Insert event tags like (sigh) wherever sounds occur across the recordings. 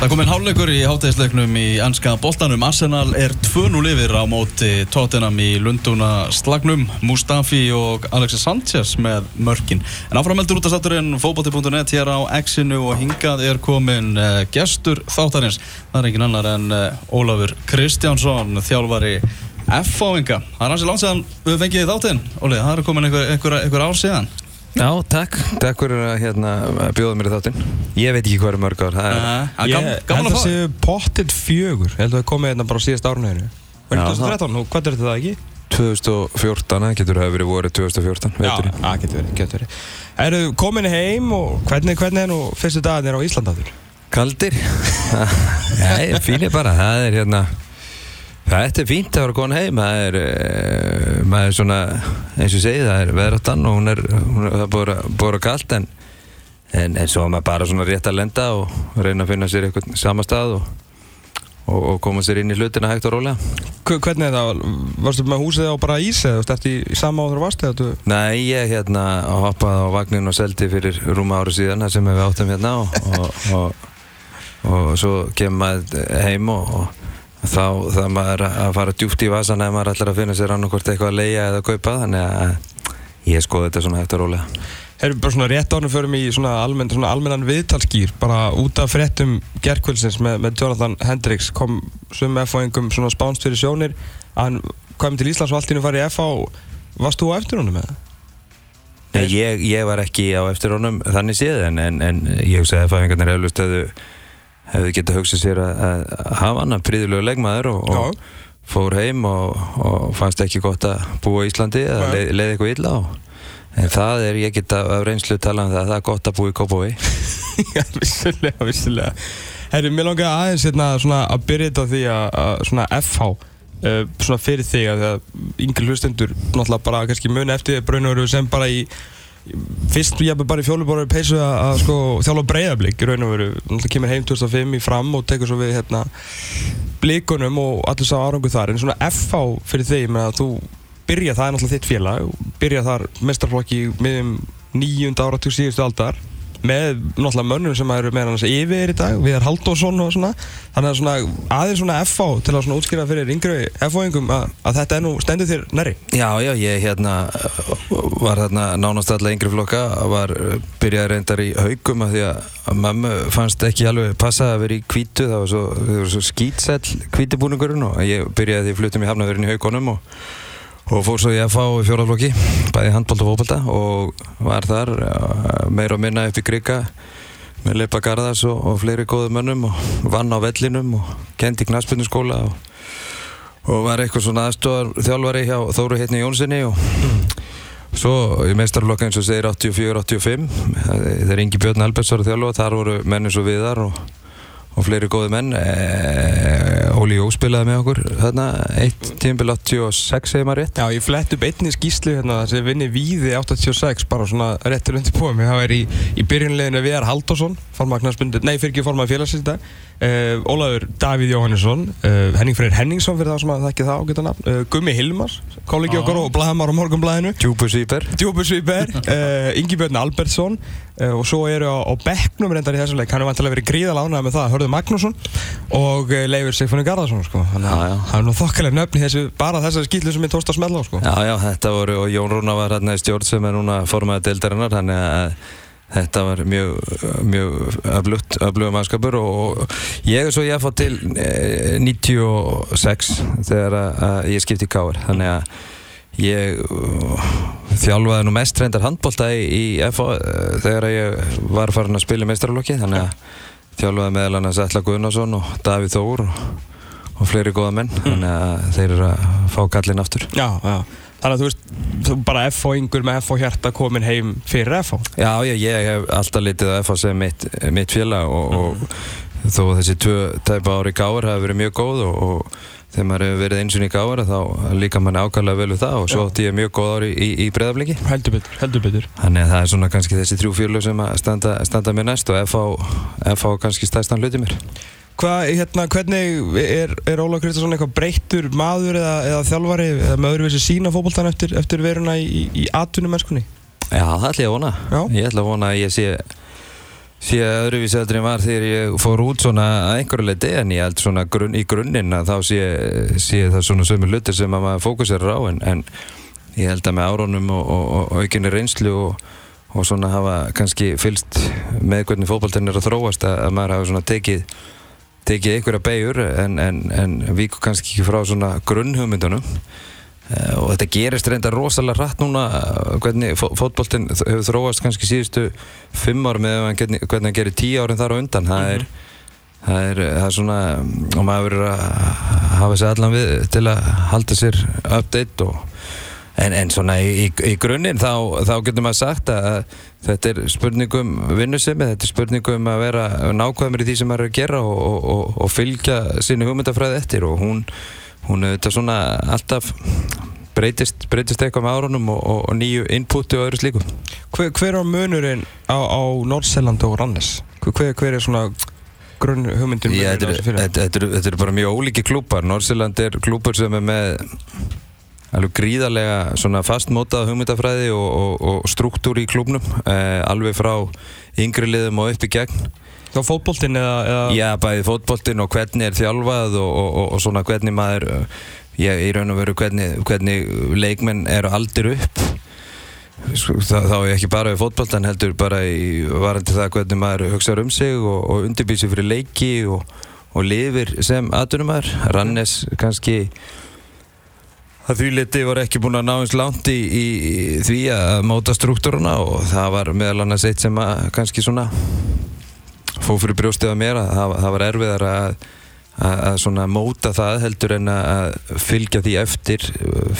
Það kominn hálfleikur í hátæðisleiknum í anska boltanum. Arsenal er 2-0 yfir á móti Tottenham í Lunduna slagnum. Mustafi og Alexis Sanchez með mörkin. En áframeldur út af satturinn fókbóti.net hér á X-inu og hingað er komin uh, gestur þáttarins. Það er engin annar en uh, Ólafur Kristjánsson, þjálfari F-fáinga. Það er hansi langt séðan við fengið þáttinn. Óli, það er komin einhver, einhver, einhver ár síðan. Já, takk. Takk fyrir að hérna, bjóða mér í þáttinn. Ég veit ekki hvað er mörg ár. Það er... Uh, Ég held að að fá séu pottitt fjögur. Ég held að það komið hérna bara á síðast árunni. Var Já, þetta 2013? Nú, hvað er þetta ekki? 2014, það getur það verið voruð 2014, veitur Já, getur verið, getur verið. Eru komin heim og hvernig, hvernig er nú fyrstu dagarnir á Íslandaftur? Kaldir? (laughs) Nei, fínir bara. Það er hérna... Þetta er fínt að vera komin heim. Það er, uh, maður er svona, eins og segið, það er veðráttan og hún er, hún er búið að- búið að kalt en, en, en svo er maður bara svona rétt að lenda og reyna að finna sér eitthvað samastað og, og, og koma sér inn í hlutina hægt og rólega. Hvernig er það? Varstu með húsið á bara ís eða eftir í sama áður varstu eða þú? Nei, ég hérna hoppaði á vagnin og seldi fyrir rúma ári síðan sem við áttum hérna og, og, og, og svo kemur maður heim og þá það maður að fara djúpt í vasan ef maður ætlar að finna sér annarkvort eitthvað að leia eða kaupa þannig að ég skoði þetta svona eftir rólega. Erum bara svona rétt ánum förum í svona, almenn, svona almennan viðtalskýr bara út af fréttum gerkvöldsins með, með Jonathan Hendricks kom sum F-fáingum svona spánst fyrir sjónir að hann kom til Íslands og allt í nú farið F-fá Varst þú á eftir honum með það? Nei, ég, ég var ekki á eftir honum þannig séð en, en, en ég hugsaði að fæðingarnir eflust hefðu, hefðu getað hugsað sér að, að hafa hann að príðulegu leikmaður og, og fór heim og, og fannst ekki gott að búa í Íslandi eða leið, leið eitthvað illa á en það er, ég get af reynslu tala um það það er gott að búa í Kópói (laughs) Já, vissulega, vissulega. Herri, mér langar aðeins hérna svona að byrja þetta því að, að svona FH uh, svona fyrir þig að að yngri hlustendur náttúrulega bara kannski muni eftir braunveru sem bara í- fyrst ég bara í fjólubóru peysu að, sko þjálfa breyðablík í raun og veru náttúrulega kemur heim 2005 í fram og tekur svo við hérna blíkunum og allir sá árangu þar. En svona FH fyrir með að þú byrja það er náttúrulega þitt félag byrja þar mestarflokki miðum nýjunda áratug síðustu aldar með náttúrulega mönnum sem eru með hans yfir í dag, Viðar Halldórsson og svona. Þannig að svona aðeins svona FH til að svona útskýra fyrir yngri FH-ingum að, að þetta er nú stendur þér næri Já, já, ég hérna var þarna nánast alla yngri flokka var byrjaði reyndar í haugum af því að mömmu fannst ekki alveg passa að vera í hvítu, það var svo, svo skýtsell hvítibúningurinn og ég byrjaði því að fluttum í hafnaverðin í haugunum og, og fór svo í FH í fjóraflokki bæði handbólt og fókbalta og var þar meira og minna í Grika með Leipa Garðars og, og fleiri góðu mönnum og vann á vellinum og kendi knaspunni og og var eitthvað svona aðstofar þjálfari hjá Þóru Heitni Jónssoni og svo í meistarflokka eins og segir 84-85 þegar Ingi Björn Alberts var að þjálfa þar voru menn eins og viðar og, og fleiri góði menn. E, Óli Jó spilaði með okkur þarna eitt tímbil 86 segir maður rétt. Já, ég flett upp einni skýslu hérna sem vinni Víði 86 bara svona réttur undir mig. Það er í, í byrjunleginu Viðar Halldórsson formagnarsbundur, nei fyrir ekki formag félagsins þetta uh, Ólafur Davíð Jóhannesson uh, Henning Freyr Henningsson fyrir það sem að þekki það ágæta nafn. Uh, Gummi Hilmars, kollegi Já. okkar og blaðamar á morgunblæðinu. Djúbusvíper, uh, (laughs) Ingi Björn Albertsson uh, og svo eru á, á bekknum reyndar í þessum leik, hann er vantilega verið gríðal ánægð með það, Hörður Magnússon og uh, Leifur Sigfunni Garðarsson sko. það er nú þokkalega nöfni þessu, bara þessari skýtlu sem ég tóst að smella á sko. Já, já, þetta voru, og Jón Rúna var hérna í stjórn sem er núna formaði deildarinnar, þannig að þetta var mjög, mjög öflugum mannskapur og, og ég er svo ég að fá til eh, 96 þegar að, að ég skipti í Káar, þannig að ég uh, þjálfaði nú mest reyndar handbólta í, í FH uh, þegar að ég var farin að spila í meistaralokki, þannig að þjálfaði meðal annars Ætla Guðnason og Davíð Þór og, og fleiri góða menn, þannig að þeir eru að fá kallin aftur. Já, já. Þannig að þú veist, þú bara FH-ingur með FH-hjarta komin heim fyrir FH. Já, já, ég hef alltaf litið á FH sem mitt, mitt félag og, og þó að þessi tæpa ári gáður hafa verið mjög góð og, og þegar maður hefur verið eins og í gáður þá líka mann ákvæmlega vel við það og svo átti ég mjög góð ári í, í breyðafliki Heldur betur, heldur betur. Þannig að það er svona kannski þessi þrjú fjölu sem að standa, standa mér næst og FH, kannski stæstan hluti mér Hvað, hérna, hvernig er, er Óla Kristjánsson eitthvað breyttur maður eða, eða þjálfari eða með öðruvísi sína fótboltan eftir, eftir veruna í, í, í atvinnumennskunni? Já, það ætla ég að vona Já. Ég ætla að vona að ég sé sé öðruvísi heldur en var þegar ég fór út svona að einhverju leiti en ég held svona grunn, í grunninn að þá sé, sé það svona sömu hlutir sem að maður fókuserar á en, en ég held að með árónum og, og, og aukinni reynslu og, og svona hafa kannski fylst með hvernig fókbaltinn er að þróast að, að maður hafa svona tekið tekið einhverja beigur en, en, en víku kannski ekki frá svona grunnhugmyndunum og þetta gerist reynda rosalega rætt núna eh, hvernig fótbóltinn hefur þróast kannski síðustu fimm ár með hvernig hann gerir tíu árin þar á undan það er, mm -hmm. það er, það er svona og maður verður að hafa sér allan við til að halda sér update og En, en svona í, í, í grunninn þá, þá getur maður sagt að þetta er spurningum vinnusemi, þetta er spurningum að vera nákvæmur í því sem maður er að gera og, og, og, og fylgja sínu hugmyndafræði eftir og hún hún auðvitað svona alltaf breytist, breytist eitthvað með árunum og, og, og nýju inputi og öðru slíku. Hver, hver er munurinn á, á Nordsjælland og Rannes? Hver, hver er svona grunn hugmyndum Já, þetta eru er bara mjög ólíki klúpar Nordsjælland er klúpar sem er með alveg gríðarlega svona fastmótað hugmyndafræði og, og struktúr í klúpnum eh, alveg frá yngri liðum og upp í gegn Þá fótbóltinn eða, eða? Já, bæði fótbóltinn og hvernig er þjálfað og, og, og, og svona hvernig maður, ég í raun og veru hvernig, hvernig leikmenn eru aldir upp. Þá, þá er ekki bara við fótbóltan heldur bara í varandi það hvernig maður hugsaður um sig og undirbýsir fyrir leiki og lifir sem aðdunumar. Rannes kannski að því liti voru ekki búin að ná eins langt í, í, í því að móta struktúruna og það var meðal annars eitt sem að kannski svona fóð fyrir brjóstið að mér að það, var erfiðar að, að, móta það heldur en að fylgja því eftir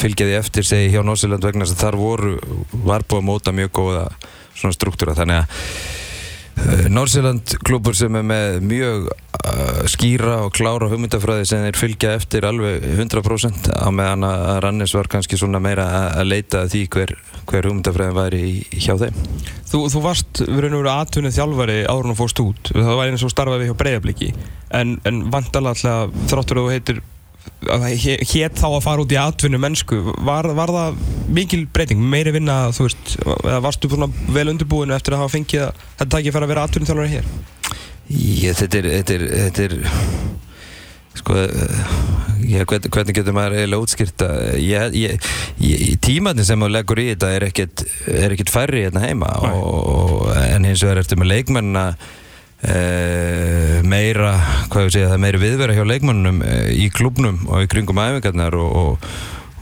fylgja því eftir segi hjá Norsiland vegna þess að þar voru var búið að móta mjög góða struktúra. Þannig að uh, Norsiland klubur sem er með mjög skýra og klára hugmyndafræði sem þeir fylgja eftir alveg 100% á meðan að Rannis var kannski svona meira að leita því hver, hver hugmyndafræðin væri hjá þeim Þú, þú varst verið að vera atvinnið þjálfari áður og fórst út. Það var eins og starfaði hjá Breiðabliki. En, en vantalega alltaf þráttur að þú heitir hétt þá að fara út í atvinnu mennsku. Var, var það mikil breyting? Meiri vinna, þú veist, eða varstu vel undirbúinu eftir að hafa fengið að þetta tækið fara að vera atvinnið þjálfari hér? Ég, þetta er, þetta er, þetta er Sko, ég, hvernig getur maður eiginlega útskýrt að tímanin sem maður leggur í þetta er ekkert, er ekkert færri hérna heima og, en hins vegar ertu með leikmennina e, meira, hvað ég segja, það er meiri viðverða hjá leikmennunum e, í klubnum og í kringum æfingarnar og, og,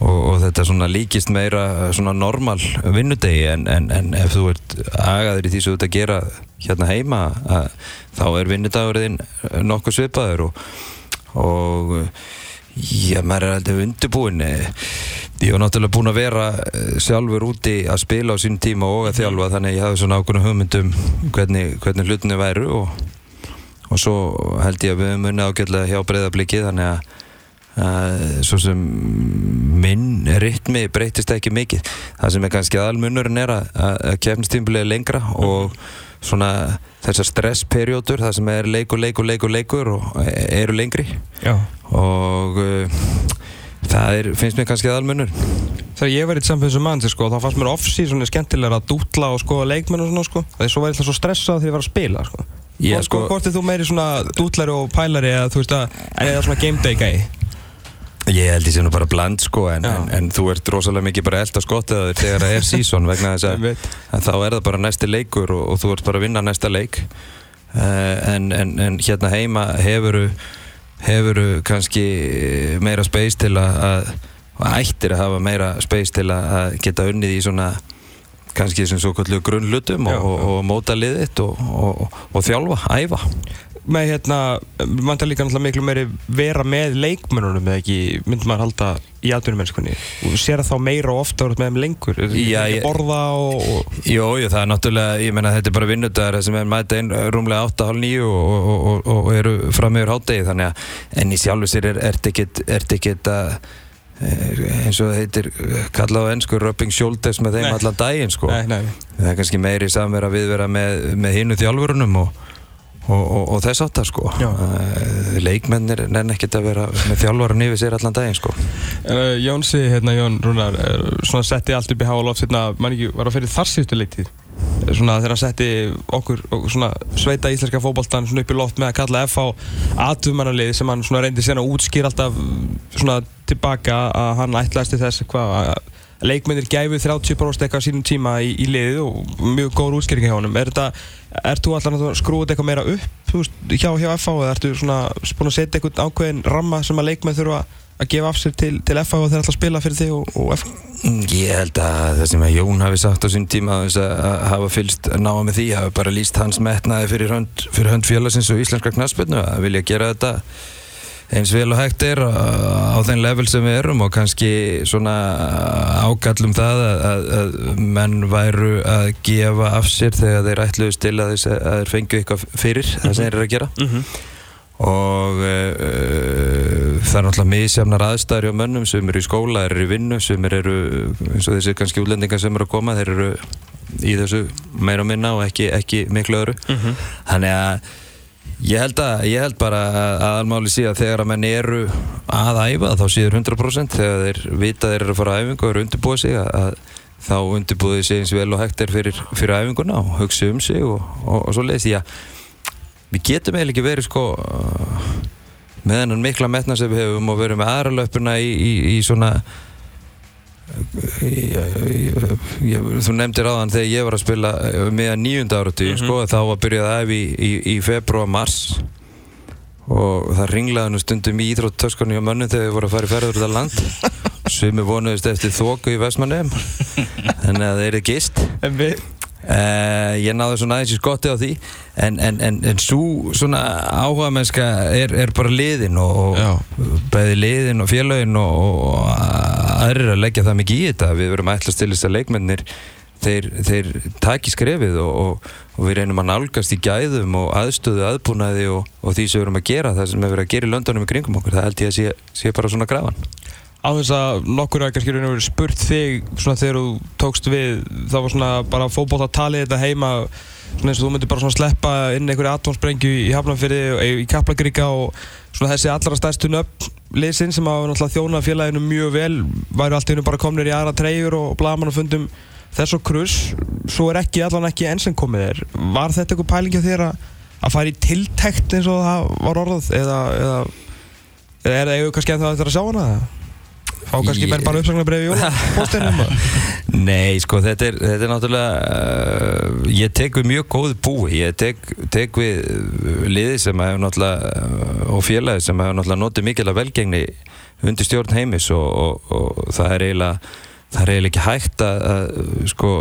og þetta svona líkist meira svona normal vinnudegi en, en, en ef þú ert agaður í því sem þú ert að gera hérna heima að, þá er vinnudagurinn nokkuð svipaður og og já, maður er alltaf undirbúin ég var náttúrulega búin að vera eh, sjálfur úti að spila á sín tíma og að þjálfa þannig að ég hafði svona ákveðna hugmyndum hvernig, hvernig hlutinu væru og, og svo held ég að við höfum unnið ágjörlega hjá breyðabliki þannig að Uh, svo sem minn ritmi breytist ekki mikið það sem er kannski aðalmunurinn er að, að kefnistímbilið er lengra og svona þessar stressperiódur það sem er leikur, leikur, leikur, leikur og eru lengri Já. og uh, það er, finnst mér kannski aðalmunur Þegar ég var í samfélagsum mann sko, þá fannst mér off-season skemmtilega að dútla og skoða leikmenn og svona sko. þegar svo var ég alltaf svo stressað þegar ég var að spila sko. Sko, Hvort er þú meiri svona dútlari og pælari eða þú veist að, eða svona game day gæi? Ég held því sem þú bara bland sko en, en, en þú ert rosalega mikið bara elda skottið þegar það er (laughs) sísón vegna þess að, að þá er það bara næsti leikur og, og þú ert bara að vinna næsta leik. Uh, en, en hérna heima hefuru hefuru kannski meira space til að, að ættir að hafa meira space til að geta unnið í svona kannski sem svo kallu grunnlutum og, og, og móta liðitt og þjálfa, æfa með hérna, mann það líka náttúrulega miklu meiri vera með leikmennunum eða ekki, myndur maður halda í atvinnumennskunni og sér það þá meira og ofta með þeim lengur, Já, ekki borða og, og... Jú, jú, það er náttúrulega, ég menna þetta er bara vinnudagar sem er mæta einn rúmlega 8.30 og, og, og eru fram meður hátegi þannig að, en í sjálfu sér er þetta ekkert að eh, eins og það heitir kallað á ennsku rubbing shoulders með þeim nei. allan daginn sko nei, nei. það er kannski meiri samverð að viðvera með, með hinnu þjálfurunum og og, og, og þess aftar sko. Uh, leikmennir nenn ekkert að vera með þjálfvaran yfir sér allan daginn sko. Uh, Jónsi, hérna Jón Rúnar svona setti allt upp í háaloft hérna, mann ekki, var það fyrir þar síðustu leiktið? svona þegar hann setti okkur svona sveita íslenska fótboltan svona upp í loft með að kalla FH aðtumannalið sem hann svona reyndi sérna að útskýra alltaf svona tilbaka að hann ætlaðist til þess hvað að leikmennir gæfu 30% eitthvað sínum tíma í, í liðið og mjög góður útskýring hjá honum. Er þetta, ert þú alltaf að skrúa eitthvað meira upp veist, hjá, hjá FH eða ertu svona búin að setja eitthvað ákveðin ramma sem að leikmenn þurfa að gefa af sér til, til FH og þeir að spila fyrir þig og, og FH? Mm, Ég held að það sem að Jón hafi sagt á sín tíma að að hafa fylst náða með því hafi bara líst hans metnaði fyrir hönd, fyrir hönd félagsins og íslenska knaspinu að vilja gera þetta eins vel og hægt er á, á þeim level sem við erum og kannski svona ágallum það að, að, að menn væru að gefa af sér þegar þeir ætluðust til að, þeir fengju eitthvað fyrir það sem þeir eru að gera. Mm og uh, það er náttúrulega misjafnar aðstæður hjá mönnum sem eru í skóla, eru í vinnu sem eru, eins og þessi kannski útlendingar sem eru að koma, þeir eru í þessu meira minna og ekki, ekki miklu öðru. Þannig að ég held, að, ég held bara að aðalmáli sé að þegar að menn eru að æfa þá séður 100% þegar þeir vita þeir eru að fara að æfingu og eru undirbúið sig að, að þá undirbúið sig eins vel og hægt er fyrir, fyrir æfinguna og hugsa um sig og, og, og svo leiðist ég að við getum eiginlega ekki verið sko með þennan mikla metna sem við hefum og verið með aðra löpuna í, í, í svona í, í, í, þú nefndir áðan þegar ég var að spila meðan nýjunda áratu sko, þá var byrjað að æfi í, í februar mars. Og það ringlaði nú stundum í íþróttöskunni á mönnum þegar við vorum að fara í ferður út af land. (laughs) Sem við vonuðist eftir þóku í Vestmannheim þannig að þeir eru gist En við, Uh, ég náði svona aðeins í skotti á því. En, en, en, en svo svona áhuga mennska er, er bara liðin og, og bæði liðin og félagin og, og aðrir að leggja það mikið í þetta. Við verum að ætla stilist að leikmennir þeir, þeir taki skrefið og, og, og við reynum að nálgast í gæðum og aðstöðu aðbúnaði og, og því sem við verum að gera það sem við verum að gera í löndunum í kringum okkur. Það held ég að sé, sé bara svona grafan á þess að nokkur að kannski raun og verið spurt þig svona þegar þú tókst við það var svona bara fótbolt að tala þetta heima svona eins og þú myndir bara svona sleppa inn einhverju atómsprengju í Hafnarfirði í Kaplagríka og svona þessi allra stærstu nöfn liðsinn sem hafa náttúrulega þjónað félaginu mjög vel væru allt einu bara komnir í aðra treyjur og blaman og fundum. Þess og krus svo er ekki allan ekki enn sem komið er. Var þetta eitthvað pælingi þér að, að fara í tiltekt eins og það var orðað? Eða, eða, eða er það kannski ennþá eftir að sjá hana fá kannski Ég- menn bara uppsagnabrið í jólapósteinum (laughs) Nei, sko, þetta er, þetta er náttúrulega uh, ég tek við mjög góðu búi. Ég tek, tek við liði sem hefur náttúrulega og félagi sem hefur náttúrulega notið mikil að velgengni undir stjórn heimis og, og, og það er eiginlega það er eiginlega ekki hægt að, að sko,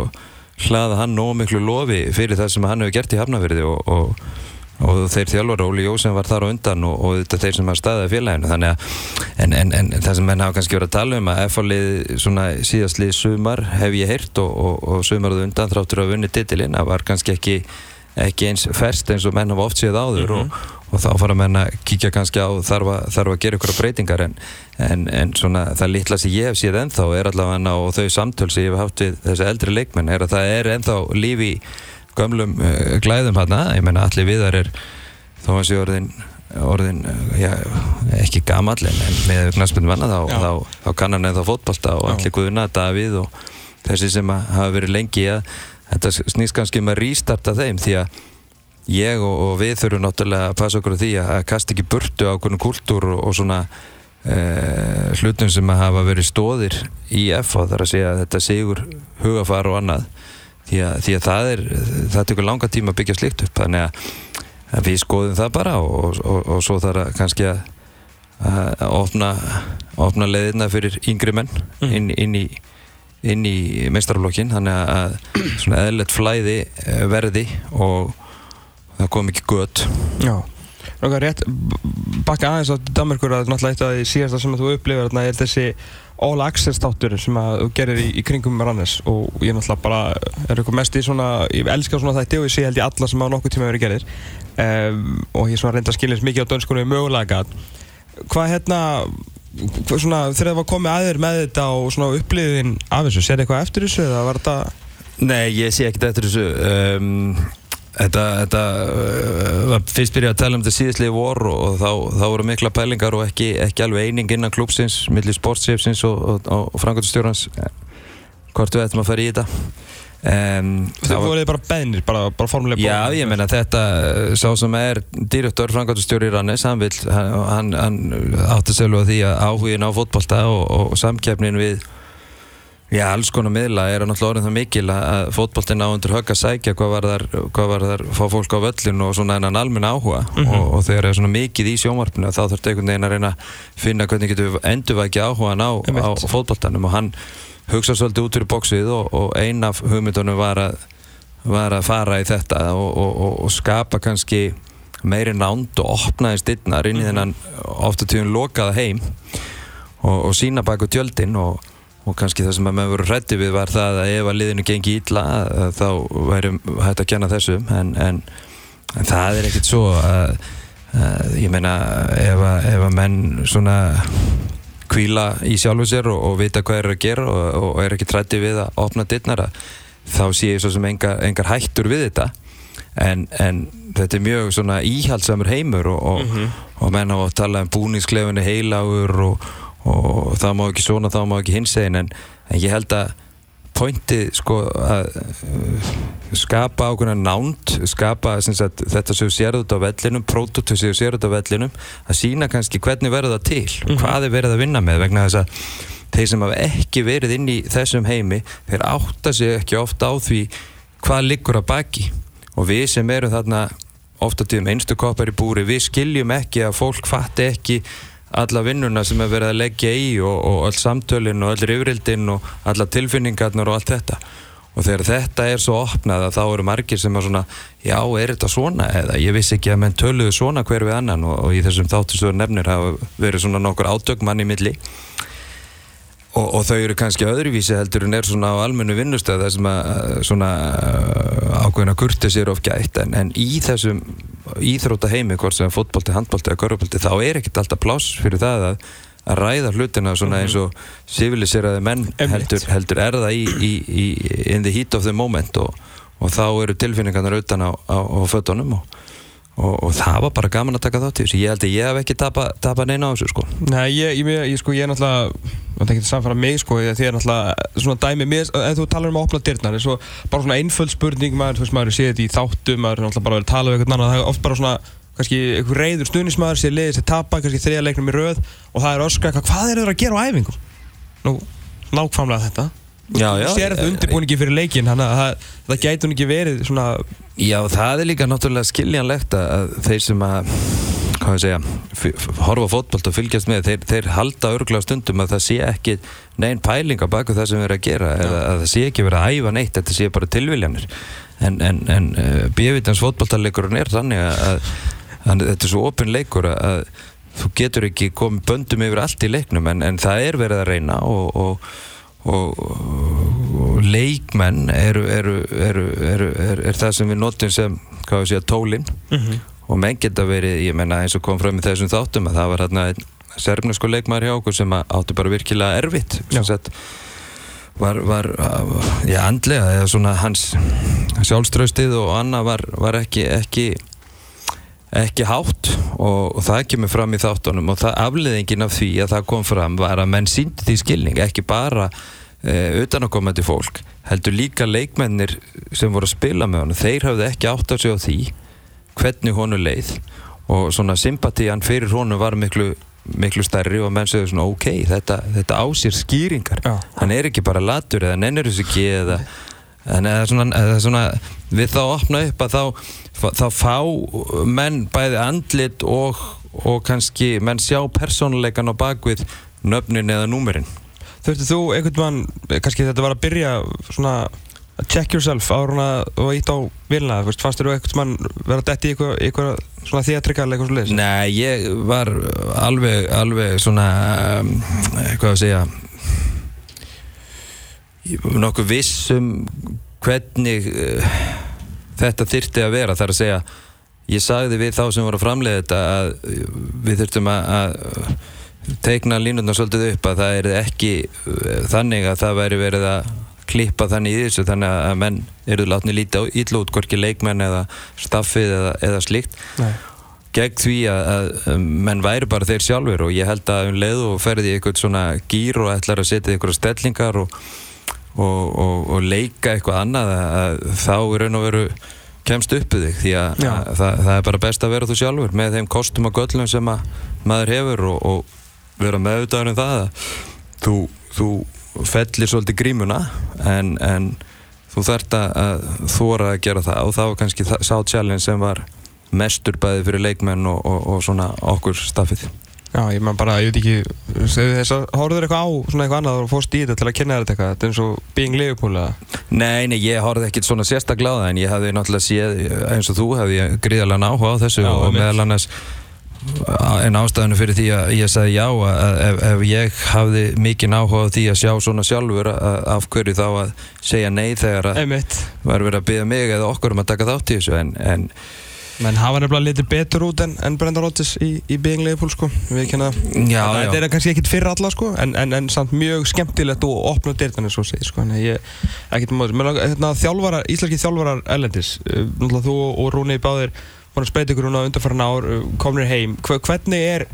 hlaða hann nóg miklu lofi fyrir það sem hann hefur gert í Hafnafyrði og, og og þeir þjálfara, Óli Jósef var þar á undan og, og þetta þeir sem hafa staðið félaginu. Þannig að, en, en, en það sem menn hafa kannski verið að tala um að F-lið svona síðastlið sumar hef ég heyrt og, og, og sumarðu undan þráttur að vunni titilinn, það var kannski ekki ekki eins ferst eins og menn hafa oft séð áður og, og þá fara menn að kíkja kannski á þarf að, þarf að gera ykkur breytingar. En, en, en svona það litla sem ég hef séð ennþá er allavega og þau samtöl sem ég hef haft við þessi eldri leikmenn er að það er ennþá líf í gömlum uh, glæðum hérna, ég meina allir viðar er þó að sé orðin orðin, uh, já, ekki gamall en, með knaspinu manna þá, þá, þá kann hann eða fótbolta og allir Guðuna, Davíð og þessi sem hafa verið lengi að þetta snýst kannski um að rístarta þeim því að ég og, og við þurfum náttúrulega að passa okkur á því að, kasta ekki burtu á okkur kultúr og, og svona uh, hlutum sem að hafa verið stóðir í FH þar að segja að þetta sigur hugafar og annað því að, því að það er það tekur langa tíma að byggja slikt upp þannig að, við skoðum það bara og, og, og svo þarf kannski að, að opna, opna leiðina fyrir yngri menn inn, inn í inn í meistarflokkin þannig að svona eðlert flæði eh, verði og það kom ekki gött. Já. Náttúrulega rétt bakka aðeins á Danmarkur að náttúrulega eitt af því síðasta sem þú upplifir er þessi All Access þáttur sem að þú gerir í, í kringum Rannes og ég náttúrulega bara er eitthvað mest í svona, ég elska svona þætti og ég sé held ég alla sem á nokkuð tíma verið gerir um, og ég svona reynda að skilja eins mikið á dönskunum mögulega gat. Hvað hérna hvað svona, þegar það var komið aðeir með þetta og svona upplifiðin af þessu, sér eitthvað eftir þessu eða var þetta Nei, ég sé ekkert eftir þessu um, Þetta, þetta uh, fyrst byrjað að tala um þetta síðastlið vor og, og þá, þá voru mikla pælingar og ekki, ekki alveg eining innan klúpsins millir sportsefsins og, og, og frangöndustjórnans hvort við ættum að fara í þetta? Um, Það voruð bara beðnir, bara, bara formulega Já, ég meina þetta, uh, sá sem er dýröktor, framkvæmstjóri í Rannes, hann hann, hann átti selva því að áhugin á fótbolta og, samkeppnin við, já, alls konar miðla er náttúrulega orðin það mikil að fótboltin á undir högg að sækja hvað var þar, hvað var þar, fá fólk á völlin og svona enn almenn áhuga. Mhm. og, og þegar er svona mikið í sjónvarpinu þá þurfti einhvern veginn að reyna að finna hvernig getur við endurvækja áhugan á, á fótboltanum. Og hann hugsa svolítið út fyrir bóksið og, og ein af hugmyndunum var að var að fara í þetta og, og, skapa kannski meiri nánd og opnaði stinnar inn í þennan ofta tíðun lokaða heim og, og sína baku tjöldin og, og kannski það sem að maður voru hrætti við var það að ef að liðinu gengi að þá væri hægt að kenna þessu en, en, en það er ekkert svo að, að ég meina ef að, ef að menn svona kvíla í sjálfu sér og, og vita hvað er að gera og, og er ekki trætti við að opna dittnar þá sé ég svo sem engar, engar hættur við þetta. En, en þetta er mjög svona íhaldsamur heimur og, og, og menn á að tala um búningsklefinni heilagur og, og það má ekki svona, það má ekki hinsegin en, en ég held að pointið sko að uh, skapa ákveðna nánd skapa sagt, þetta sem sér út á vellinum prótótu sem sér út á vellinum að sína kannski hvernig verður það til og hvað er verið að vinna með vegna þess að þeir sem hafa ekki verið inn í þessum heimi þeir átta sig ekki ofta á því hvað liggur að baki. Og við sem erum þarna ofta tíðum einstu koppar í búri við skiljum ekki að fólk fatti ekki alla vinnuna sem er verið að leggja í og, og öll samtölin og öll yfirildin og alla tilfinningarnar og allt þetta. Og þegar þetta er svo opnað að þá eru margir sem er svona já, er þetta svona? Eða ég vissi ekki að menn töluðu svona hver við annan. Og, og í þessum þáttustöður nefnir hafa verið svona nokkur átök mann í milli. Og, og þau eru kannski öðruvísi heldur en er svona á almennu vinnustöð þar sem að svona ákveðina kurtis er of gætt. En, en í þessum íþróta heimi hvort sem fótbolti, handbolti eða körfubolti þá er ekkert alltaf pláss fyrir það að, að ræða hlutina svona eins og civiliseraði menn heldur, heldur er það í, í, í in the heat of the moment og, og þá eru tilfinningarnar utan á, á, á fötunum og, og, og það var bara gaman að taka þátt í þessu ég held að ég hef ekki tapað tapa neina á þessu sko Nei, ég, ég, ég, sko, ég er náttúrulega Það að samfara mig, sko, því að þið er náttúrulega svona dæmi, mér, ef þú talar um að opna dyrnar er svo bara svona einföld spurning, maður, þú veist, maður sé þetta í þáttum, maður er náttúrulega bara að vera að tala við eitthvað annað, það er oft bara svona, kannski, einhver reyður stuðnismæður, sé liðið sér tapa, kannski þriðja leiknum í röð og það er öskra, hvað, er það að gera á æfingum? Nú, nákvæmlega þetta. Já, já, Sér þetta undirbúningi fyrir leikin, þannig að það, það gæti hún ekki verið svona, Já, það er líka náttúrulega skiljanlegt að þeir sem að hvað ég segja, horfa á fótbolt og fylgjast með, þeir, þeir halda örglega stundum að það sé ekki neinn pæling á baku það sem við erum að gera eða að það sé ekki verið að æfa neitt, þetta sé bara tilviljanir. En, en, en uh, bjöfitans fótboltarleikurinn er þannig að, að, þetta er svo opinn leikur að þú getur ekki komið böndum yfir allt í leiknum en, en það er verið að reyna og, og og, og leikmenn eru, eru, eru, eru, er, er það sem við notum sem hvað við segja tólin. Og menn geta verið, ég menna eins og kom fram í þessum þáttum að það var hérna einn serfnesku leikmaður hjá okkur sem átti bara virkilega erfitt sem sagt var, var já, andlega eða svona hans sjálfströstið og annað var, var ekki, ekki ekki hátt og, og það kemur fram í þáttunum og það afleðingin af því að það kom fram var að menn síndi því skilning ekki bara uh, utanakomandi fólk heldur líka leikmennir sem voru að spila með honum þeir hafði ekki átt að segja á því hvernig honu leið og svona sympatían fyrir honu var miklu miklu stærri og menn segðu svona ok, þetta, þetta á sér skýringar Já. hann er ekki bara latur eða nennir þessu ekki eða En eða svona, eða svona, við þá opna upp að þá, þá fá menn bæði andlit og, og kannski menn sjá persónuleikan á bakvið nöfnin eða númerinn. Þurftu þú einhvern mann, kannski þetta var að byrja svona að check yourself þú var ítt á vilna, fannst þér þú einhvern mann vera dætt í eitthvað, eitthvað svona þéatrikal eitthvað svo leiðis? Nei, ég var alveg, alveg svona, um, hvað að segja, nokkuð viss um hvernig uh, þetta þyrti að vera. Það er að segja, ég sagði við þá sem voru að framleiða þetta að við þurftum að, að teikna línutna svolítið upp að það er ekki uh, þannig að það væri verið að klippa þannig í þessu þannig að menn eru látni lítið ítla út hvorki leikmenn eða staffið eða, eða slíkt Nei. gegn því að, að menn væri bara þeir sjálfur og ég held að um leið og ferði í eitthvað svona gýr og ætlar að setja eitthvað stellingar og, og, og, og leika eitthvað annað að, þá í raun og veru kemst uppu þig því að, að það, það er bara best að vera þú sjálfur með þeim kostum og göllum sem að maður hefur og, og vera meðvitaður um það að þú, þú fellir svolítið grímuna en, en þú þarft að þóra að gera það og það var kannski sá challenge sem var mestur bæði fyrir leikmenn og, og, og svona okkur staffið Já, ég man bara, ég veit ekki þess að horfður eitthvað á svona eitthvað annað og fórst í þetta til að kynna þetta eitthvað? Þetta er eins og Being Liverpool eða? Nei, nei, ég horfði ekkert svona sérstaklega á það en ég hafði náttúrulega séð eins og þú hafði ég gríðarlega áhuga á þessu Já, og meðal annars en ástæðinu fyrir því að ég sagði já að ef, ef ég hafði mikinn áhuga á því að sjá svona sjálfur að, af hverju þá að segja nei þegar að var verið að byggja mig eða okkur um að taka þátt í þessu en, en menn hafa nefnilega litið betur út en, en Brendan Rodgers í, í Being Liverpool sko. Við já, já, þetta er kannski ekkit fyrir alla sko en, en, en samt mjög skemmtilegt og opna dyrtanir svo segir sko. Ég menn hérna, þjálfarar, íslenski þjálfarar ellendis uh, náttúrulega þú og Rúni báðir voru að spreita ykkur núna undanfæran ár uh, komnir heim. Hve, hvernig er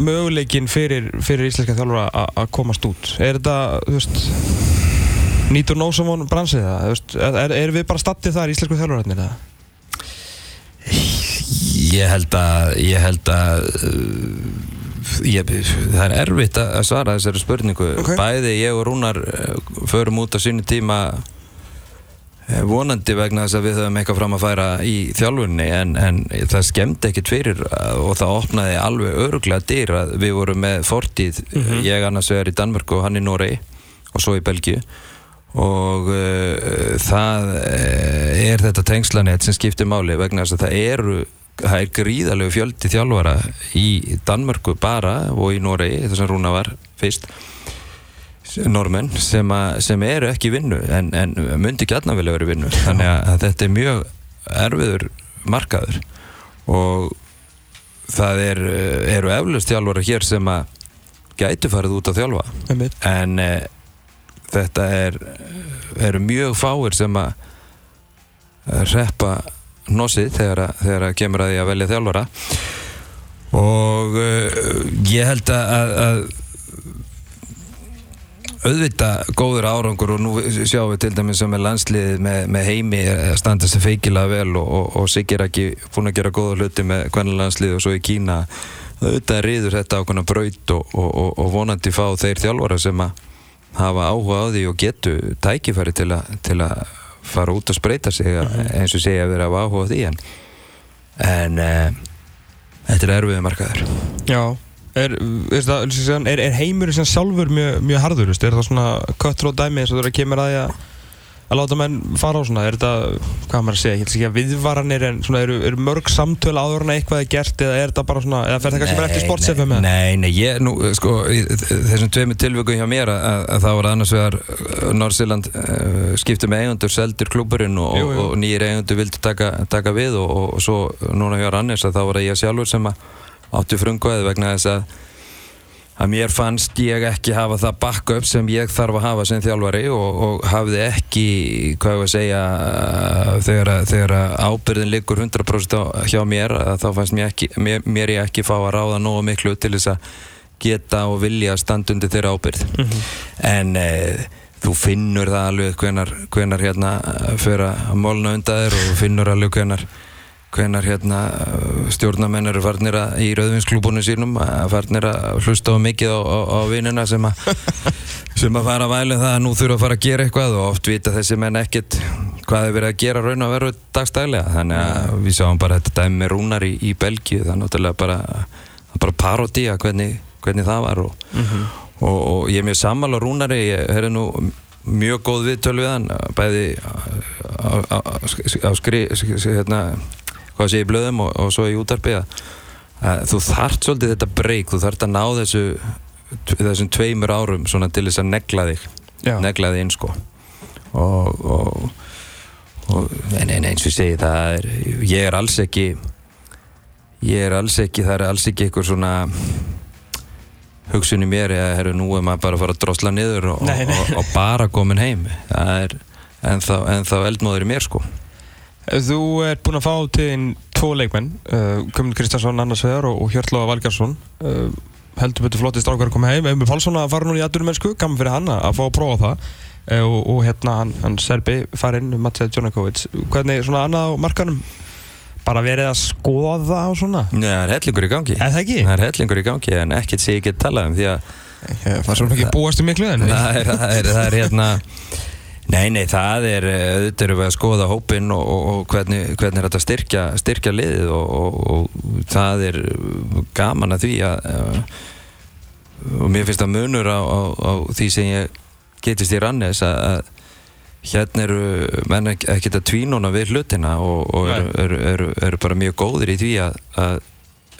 möguleikin fyrir, fyrir íslenska þjálfara að komast út? Er þetta þú veist nýtur nósamón bransið það? Þú veist, er, er við bara stattið þar íslensku þjálfararnir eða? Ég held að ég held að uh, ég, það er erfitt að svara þessari spurningu. Ok. bæði ég og Rúnar uh, förum út á sínu tíma uh, vonandi vegna þess að við höfum eitthvað fram að færa í þjálfunni en, en það skemmdi ekkit fyrir og það opnaði alveg öruglega dyr að við vorum með fortíð ég annars vegar í Danmörku og hann í Noregi og svo í Belgíu. Og uh, það er þetta tengslanett sem skiptir máli vegna þess að það eru það er gríðalegu fjöldi þjálfara í Danmörku bara og í Noregi, þess að Rúna var fyrst normenn sem, sem eru ekki vinnu en, en myndi gætna vilja vera í vinnu. Þannig að, þetta er mjög erfiður markaður og það er, eru eflust þjálfara hér sem að gætu farið út að þjálfa. En e, þetta er eru mjög fáir sem að reppa nosið þegar, að- þegar að kemur að því að velja þjálfara. Og uh, ég held að, að, auðvita góður árangur og nú sjáum við til dæmis sem er landsliðið með, með heimi að standa sig feikilega vel og, og, og Siggi er ekki búin að gera góða hluti með hvernig landsliðið og svo í Kína. Auðvitað riður þetta ákveðna braut og, og, vonandi fá þeir þjálfara sem að hafa áhuga á því og getu tækifæri til að fara út og spreita sig eins og segja að vera af áhuga því en, en e, þetta er erfiðið markaður. Já. Er, er, er, heimurinn sem sjálfur mjög, mjög veist? er það svona cutthroat dæmi eins og það kemur að því að, að láta menn fara á svona, er þetta, hvað maður að segja, ég held ekki að viðvaranir en svona eru, eru mörg samtöl áður en að eitthvað er gert eða er þetta bara svona, eða fer það kannski bara eftir sportsefi með? Nei, nei, ég, nú, sko, í þessum tveimur tilvöku hjá mér að, að, að það var annars vegar Norsiland uh, skipti með eigundur, seldur klúburinn og, jú. og nýjir eigundur vildi taka, taka við og, og, og svo núna hjá Rannis að þá var það ég sjálfur sem að átti frumkvæði vegna þess að að mér fannst ég ekki hafa það backup sem ég þarf að hafa sem þjálfari og, og hafði ekki, hvað ég að segja þegar, þegar ábyrðin liggur 100% á, hjá mér þá fannst mér, ekki, mér, mér ég ekki fá að ráða nógu miklu til þess að geta og vilja standa undir þeirra ábyrð en e, þú finnur það alveg hvenar, hvenar hérna fyrir að mólna undan þér og þú finnur alveg hvenar hvenar hérna stjórnamenn eru farnir að, í rauðvinsklúbunum sínum að farnir að hlusta á mikið á, á, á vinnuna sem að (laughs) sem að fara að væla það að nú þurfa að fara að gera eitthvað og oft vita þessi menn ekkert hvað er verið að gera raun og veru dagstælega. Þannig að við sáum bara þetta dæmi með rúnar í, í Belgíu. Það er náttúrulega bara, bara parodía hvernig, hvernig það var og, og, og ég er mjög sammála rúnari. Ég hefði nú mjög góð viðtöl við hann bæði á, á, á, á skri, hérna, hvað sé í blöðum og, og svo í útarpi að, að þú þart svolítið þetta breyk þú þart að ná þessu þessum tveimur árum svona til þess að negla þig Já. negla þig inn sko og, og, og en, en eins og ég segi það er ég er alls ekki ég er alls ekki, það er alls ekki eitthvað svona hugsun í mér eða herru nú er maður bara að fara að drosla niður og, Nei, nei. og, og bara komin heim það er ennþá, ennþá eldmóður í mér sko Þú ert búinn að fá til þín tvo leikmenn, uh, Guðmund Kristjánsson annars vegar og, og Hjörtlofa Valgarsson uh, heldur betur flottist ákveður að koma heim. Emil Pálsson að fara núna í aðdurum mennsku, gaman fyrir hann að að fá að prófa það. Uh, og, og hérna hann, hann Serbi farinn, Matija Djonakovic. Hvernig svona annað á markanum? Bara verið að skoða og svona? Nei, það er hellingur í gangi. Er það ekki? Það er hellingur í gangi en ekkert sé ég get talað um því að það er svona ekki búast um miklu en það er, það er, það er hérna (laughs) Nei, nei, það er eh, auðvitað erum við að skoða hópinn og, og, og hvernig, hvernig er þetta styrkja, styrkja liðið og, og, og það er gaman að því að uh, og mér finnst það munur á, á, á því sem ég getist í rannis að, að hérna eru menn ekki að tvínuna við hlutina og, og eru, eru, eru, eru bara mjög góðir í því að, að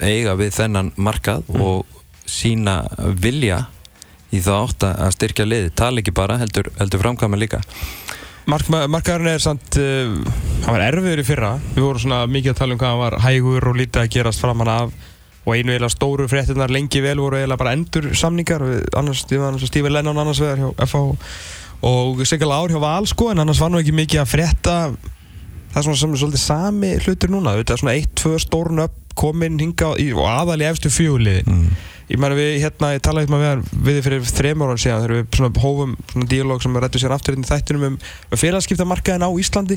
eiga við þennan markað og sína vilja í þá átt að styrkja liði tala ekki bara, heldur, heldur framkvæma líka. Mark, markaðurinn er samt uh, hann var erfiður í fyrra. Við vorum svona mikið að tala um hvað hann var hægur og lítið að gerast framan af. Og einu eiginlega stóru fréttinnar lengi vel voru eiginlega bara endur samningar annars, annars Stífi Lennon annars vegar hjá FH og Sigurla Ár hjá Val sko en annars var nú ekki mikið að frétta. Það er svona sem er svolítið sami hlutur núna. Þetta er svona eitt, tvö stórn upp komin hinga í, og aðal í efstu fjöguliði mm. Ég meina við, hérna, ég talaði eitthvað með hann við þið fyrir þrem ára síðan þegar við svona hófum svona díalóg sem við rættum sér aftur inn í þættinum um, um félagskiptamarkaðin á Íslandi.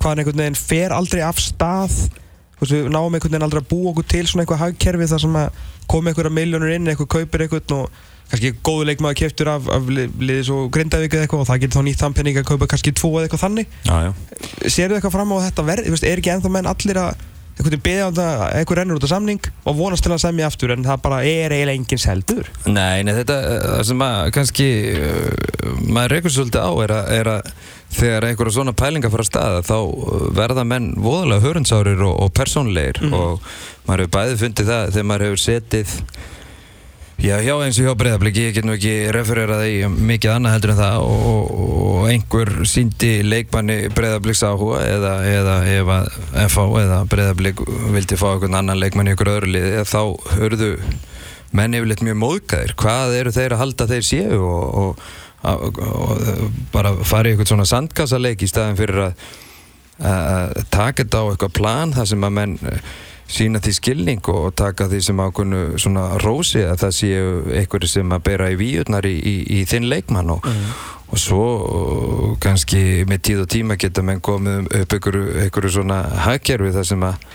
Hvaðan einhvern veginn fer aldrei af stað. Veist, við náum einhvern veginn aldrei að búa okkur til svona eitthvað hagkerfi þar sem að koma einhverja miljónur inn, eitthvað kaupir einhvern og kannski góðu leikmaður keftur af, af li- liði svo Grindavík eða eitthvað og það getur þá nýtt þann penning að kaupa kannski tvo eða eitthvað þannig. Já Serðu eitthvað fram á þetta veist, er ekki ennþá menn allir að einhvern veginn beða á þetta, einhver rennur út af samning og vonast til að semja aftur en það bara er eiginlega engin seldur. Nei, nei, þetta, það sem að kannski uh, maður reykur svolítið á er að, er að þegar einhverja svona pælingar fara að staða þá uh, verða menn voðalega hörundsárir og, og persónleir og maður hefur bæði fundið það þegar maður hefur setið Já, hjá eins og hjá breyðabliki, ég get nú ekki refererað í mikið annað heldur en það og, og, einhver síndi leikmanni breyðabliks áhuga eða, eða ef að FH eða breyðablik vildi fá einhvern annan leikmann í einhver öðru liði þá hörðu menn yfirleitt mjög móðgæðir hvað eru þeir að halda þeir séu og, og, og, bara fara í eitthvað svona sandkassaleik í staðin fyrir að, að taka þetta á eitthvað plan þar sem að menn sína því skilning og taka því sem ákveðnu svona rósi að það séu einhverju sem að bera í víurnar í, í, í þinn leikmann og, og svo uh, kannski með tíð og tíma geta menn komið upp einhverju, einhverju svona hagkerfi þar sem að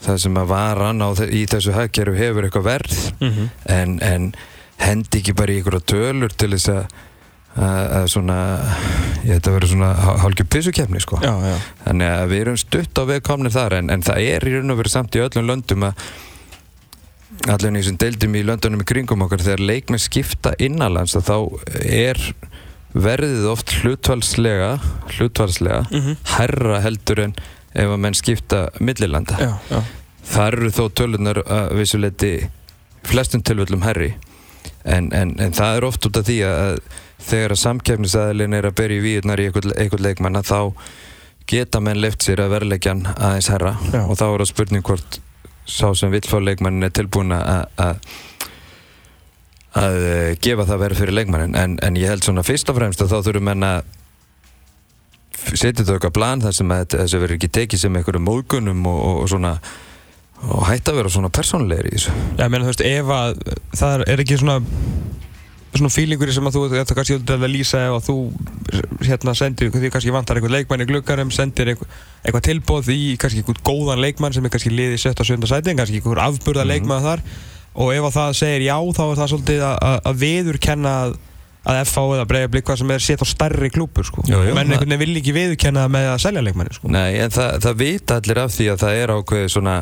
það sem að varan á, í þessu hagkerfi hefur eitthvað verð Mhm. en, en hendi ekki bara í einhverja tölur til þess að að svona ég þetta verður svona hálfgjör pissukefni sko Já, já Þannig að við erum stutt á vegkomnir þar en, en það er í raun og verið samt í öllum löndum að allir í þessum deildum í löndunum í kringum okkar þegar leikmenn skipta innanlands þá er verðið oft hlutvalslega hlutvalslega Mhm. herra heldur en ef að menn skipta millilanda. Já, já Þar eru þó tölunar að vissuleiti flestum tilvöldum herri en, en, en það er oft út af því að þegar að samkefnisæðilin er að berja í víurnar í einhvern, einhvern leikmanna þá geta menn left sér að verleikjan aðeins herra Já. og þá er það spurning hvort sá sem vill fá leikmannin er tilbúin að að að eh, gefa það verið fyrir leikmannin en, en ég held svona fyrst og fremst að þá þurfum menn að f- setja þetta okkar plan þar sem að þessu verður ekki tekið sem einhverjum móðgunum og, og, og svona og hætta að vera svona persónlegir í þessu Já, ég meina þú veist, ef að það er- er ekki svona svona fílingur sem að þú þetta kannski að lýsa ef að þú hérna sendir, því kannski vantar einhvern leikmann í gluggarum, sendir einhver, eitthvað tilbóð í kannski einhvern góðan leikmann sem er kannski liðið 7. og 7. sæti, kannski einhver afburða leikmann þar og ef að það segir já þá er það svolítið að, viðurkenna að, FH eða Breiðablík hvað sem er sett á stærri klúpur sko. Jú, jú, menn einhvern veginn vil ekki viðurkenna með að selja leikmanni sko. Nei, en það, það vita allir af því að það er ákveðið svona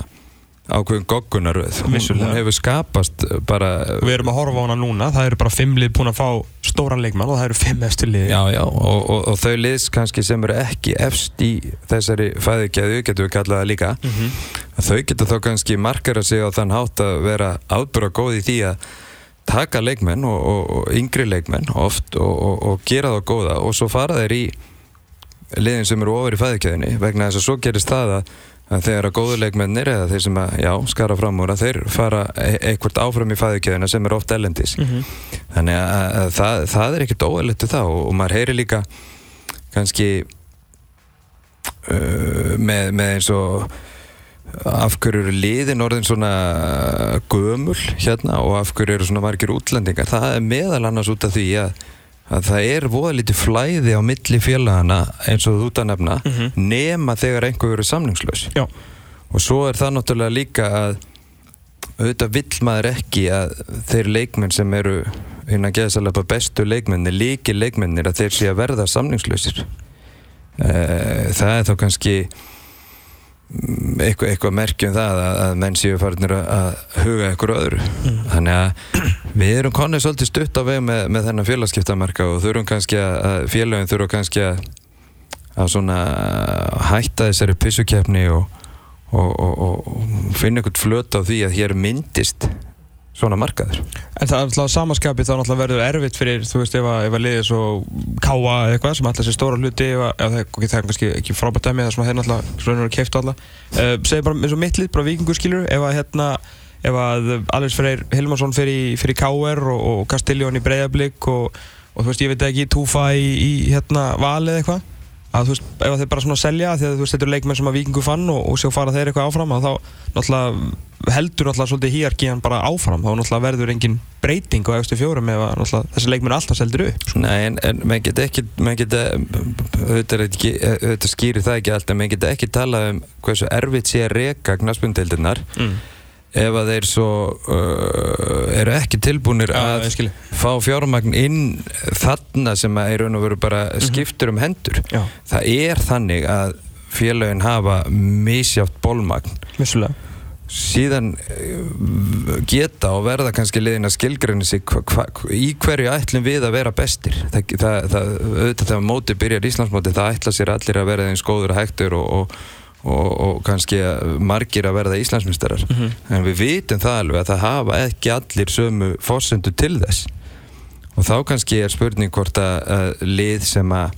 ákveðin goggunaröð hún, hún hefur skapast bara við erum að horfa á hana núna, það eru bara fimm lið búin að fá stóran leikmann og það eru fimm eftir lið. Já, já, og, og, og þau liðs kannski sem eru ekki efst í þessari fæðugjæðu, getum við kallað það líka Mhm. að þau geta þá kannski markara sig á þann hátt að vera ábyrra góð í því að taka leikmenn og, og, yngri leikmenn oft og, og, og gera þá góða og svo fara þeir í liðin sem eru ofar í fæðugjæðinni vegna þess að svo gerist það að, að þegar að góðu leikmennir eða þeir sem að, já, skara fram úr að þeir fara e eitthvað áfram í fæðugjæðina sem er oft ellendis Mhm. Þannig að, að það, það er ekkert óæðlegt það og, og maður heyri líka kannski uh, með, með eins og af hverju eru liðin orðin svona gömul hérna og af hverju eru svona margir útlendingar það er meðal annars út af því að, að það er voða lítið flæði á milli félagana eins og þú út að nefna nema þegar einhver verið samningslaus. Já. og svo er það náttúrulega líka að auðvitað vill maður ekki að þeir leikmenn sem eru innan geðsalega bestu leikmennir, líki leikmennir að þeir sé að verða samningslausir. Eh, það er þá kannski mm, eitthvað, eitthvað merkjum það að, menn séu farinir að, huga eitthvað öðru. Þannig að við erum konið svolítið stutt á veg með, með þennan félagskiptamarka og þurfum kannski að, félagin þurfum kannski að, að svona hætta þessari pissukefni og, og, og, og finna eitthvað flöt á því að hér myndist svona markaður. En það er alltaf samanskapi þá náttúrulega verður erfitt fyrir, þú veist, ef að, að liðið svo káa eða eitthvað sem alltaf sé stóra hluti ef það, er kannski ekki frábært dæmi það sem að þeir náttúrulega svona eru keift alla. Uh, segir bara eins og mitt lið, bara vikingur skilur ef að hérna, ef að Alex Freyr Hilmarsson fyrir, fyrir KR og, og Castellón í Breiðablík og, og þú veist, ég veit ekki, Túfa í, í hérna Valið eitthvað að þú veist, ef þeir bara svona selja því að þú veist, þetta eru leikmenn sem að vikingu fann og, og sjá fara þeir eitthvað áfram að þá náttúrulega heldur náttúrulega svolítið hýjarkíðan bara áfram þá náttúrulega verður engin breyting á eftir fjórum ef náttúrulega þessi leikmenn alltaf seldur upp sko. Nei, en, en maður get ekki maður get, auðvitað, skýrir það ekki allt en maður get ekki talað um hversu erfitt sé að reka knaspundeildirnar mm. Ef að þeir svo uh, eru ekki tilbúinir að skilji. fá fjármagn inn þarna sem að í raun og veru bara skiptur um hendur. Já, það er þannig að félögin hafa misjátt bólmagn vissulega. Síðan eh, geta og verða kannski liðin að skilgræni sig hva, hva, í hverju ætlum við að vera bestir. Það, það, það, auðvitað þegar móti byrjar Íslandsmóti það ætla sér allir að vera eins góður og hægtur og, og, og, og kannski margir að verða Íslandsmyndarar en við vitum það alveg að það hafa ekki allir sömu fórsendu til þess. Og þá kannski er spurning hvort að, að lið sem að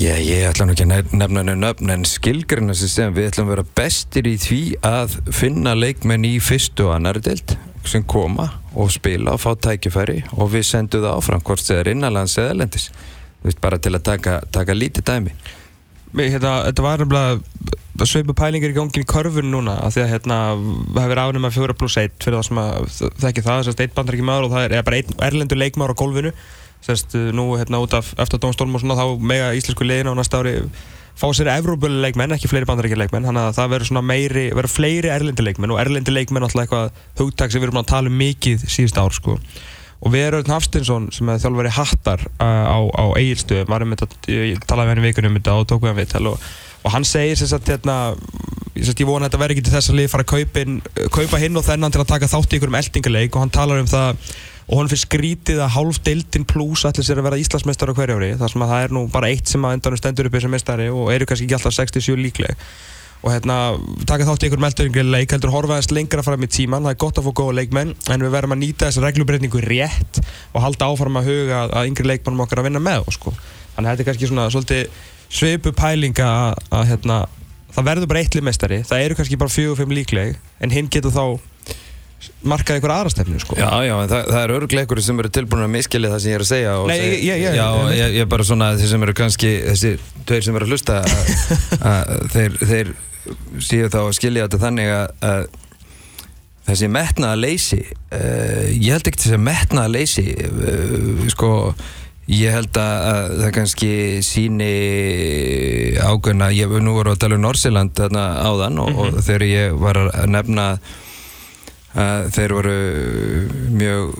Já, ég ætla nú ekki að nef- nefna henni nöfn en skilgrinna sem við ætlum að vera bestir í því að finna leikmenn í fyrstu og annari deild sem koma og spila og fá tækifæri og við sendum það áfram hvort það er innanlands eða lendis bara til að taka, taka lítið dæmi hérna, Þetta var nefnilega sveipu pælingar í gangin í körfun núna af því að hérna, það hefur ánum að fjóra pluss eitt fyrir það sem að þekki það þess að eitt bandar ekki maður og það er, er bara einn erlendur leikmaður á gólfinu Sest, nú hérna út af eftir dómstólum og svona þá mega íslensku liðin á næsta ári fá sér Evrópölu leikmenn, ekki fleiri bandaríkja leikmenn þannig að það verður svona meiri, verður fleiri erlendi leikmenn og erlendi leikmenn alltaf eitthvað hugtak sem við erum að tala um mikið síðust ár sko. Og erum Hafstinsson sem er þjálfari Hattar uh, á, á Egilstöðum var um þetta, ég talaði með henni vikunum um þetta og tók við hann viðtal og, og hann segir sem sagt hérna ég, ég vona að þetta verði ekki til þess að lið fara að kaupa, inn, kaupa hinn og þennan til að taka þátt í einhverjum eldingaleik og hann talar um það og hann fyrir skrítið að hálf deildin pluss allir sér að vera Íslandsmeistar á hverju ári. Þar sem að það er nú bara eitt sem að endanum stendur upp sem meistari og eru kannski ekki alltaf 67 líkleg og hérna taka þátt í einhverjum eldingaleik heldur horfa aðeins lengra fram í tíman það er gott að fá góða leikmenn en við verðum að nýta þessa reglubreitningu rétt og halda áfram að huga að yngri leikmannum okkar að vinna með sko. þannig að þetta er kannski svona svolítið svipu pælinga að, að hérna, það verður bara eittlið meistari það eru kannski bara fjögur og fimm líkleg en hinn getur þá markað einhver aðra stefnu sko. Já, já, það, það er örgleikur sem eru tilbúin að miskilja það sem ég er að segja Nei, segja, ég- ég- Já, ég, ég er bara svona þeir sem eru kannski, þessi tveir sem eru að hlusta að, (laughs) að þeir, þeir séu þá að skilja þetta þannig að, að þessi metnaða leysi uh, ég held ekki þessi metnaða leysi uh, sko ég held að, að það kannski síni ágönna, ég nú voru að tala um Norsiland þarna áðan og, og þegar ég var að nefna að þeir voru mjög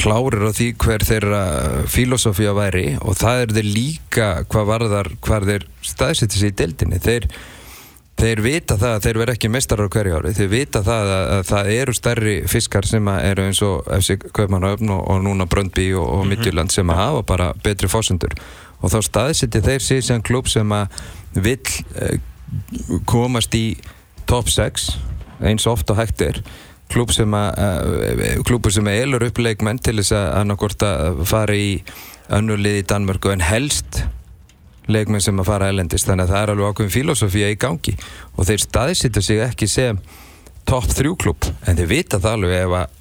klárir á því hver þeirra filosófía væri og það er þeir líka hvað varðar hvar þeir staðsetja sig í deildinni. Þeir, þeir vita það að þeir verða ekki mestarar á hverju ári. Þeir vita það að, að það eru stærri fiskar sem eru eins og FC Kaupmannhöfn og, og núna Bröndby og, og Midtjylland sem að hafa bara betri fósendur og þá staðsetja þeir sig sem klub sem að vill eh, komast í top 6 eins og oft og hægt er klúb sem að uh, klúbur sem er elur upp leikmenn til þess að annarkort að fara í önnulið í Danmörku en helst leikmenn sem að fara elendist þannig að það er alveg ákveðin filosófía í gangi. Og þeir staðsýta sig ekki sem topp þrjú klúb en þeir vita það alveg ef að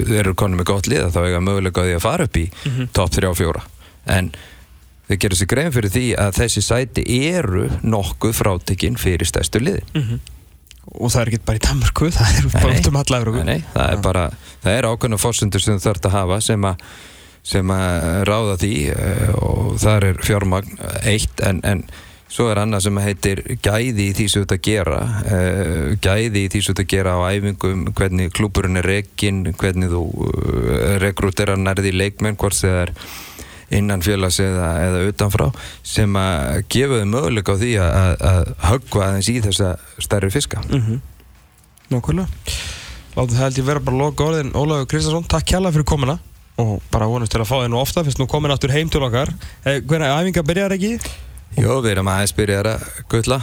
þeir eru konum með gott liða þá eiga mögulega á því að fara upp í topp þrjá og fjóra. En þeir gera sér grein fyrir því að þessi sæti eru nokkuð frátekinn fyrir stærstu liði og það er ekki bara í Danmarku, það er bara út um alla Evrópu. Nei, nei, það er bara, það er ákveðna fórsendur sem þú þarf að hafa sem að sem að ráða því uh, og þar er fjármagn eitt en, en svo er annað sem heitir gæði í því sem þú ert að gera uh, gæði í því sem þú ert að gera á æfingum hvernig klúburinn er rekin hvernig þú uh, rekrúterar nærði leikmenn hvort er innan félags eða, eða utanfrá sem að gefa þau möguleika á því að, að, höggva aðeins í þessa stærri fiska. Mm Nákvæmlega. Láttu það held ég vera bara loka orðin. Ólafur Kristjánsson, takk kjærlega fyrir komuna. Og bara vonast til að fá þig nú ofta fyrst nú komin aftur heim til okkar. Eh, Hvernig æfinga byrjar ekki? Jó, við erum aðeins byrjar að gulla.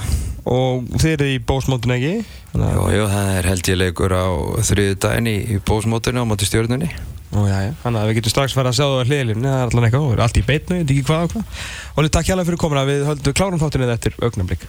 Og þið eru í bósmótun ekki? Að- jú, það er held ég leikur á þriðu daginn í, í bósmótinu á móti stjórnunni Ó, já, já. Þannig að við getum strax farið að sjá það á hliðilinn það er allan eitthvað, og allt í beitnu, ég veit ekki hvað og hvað? Óli, takk hjálpa fyrir komuna, við höldum klárum þáttinni eftir augnablik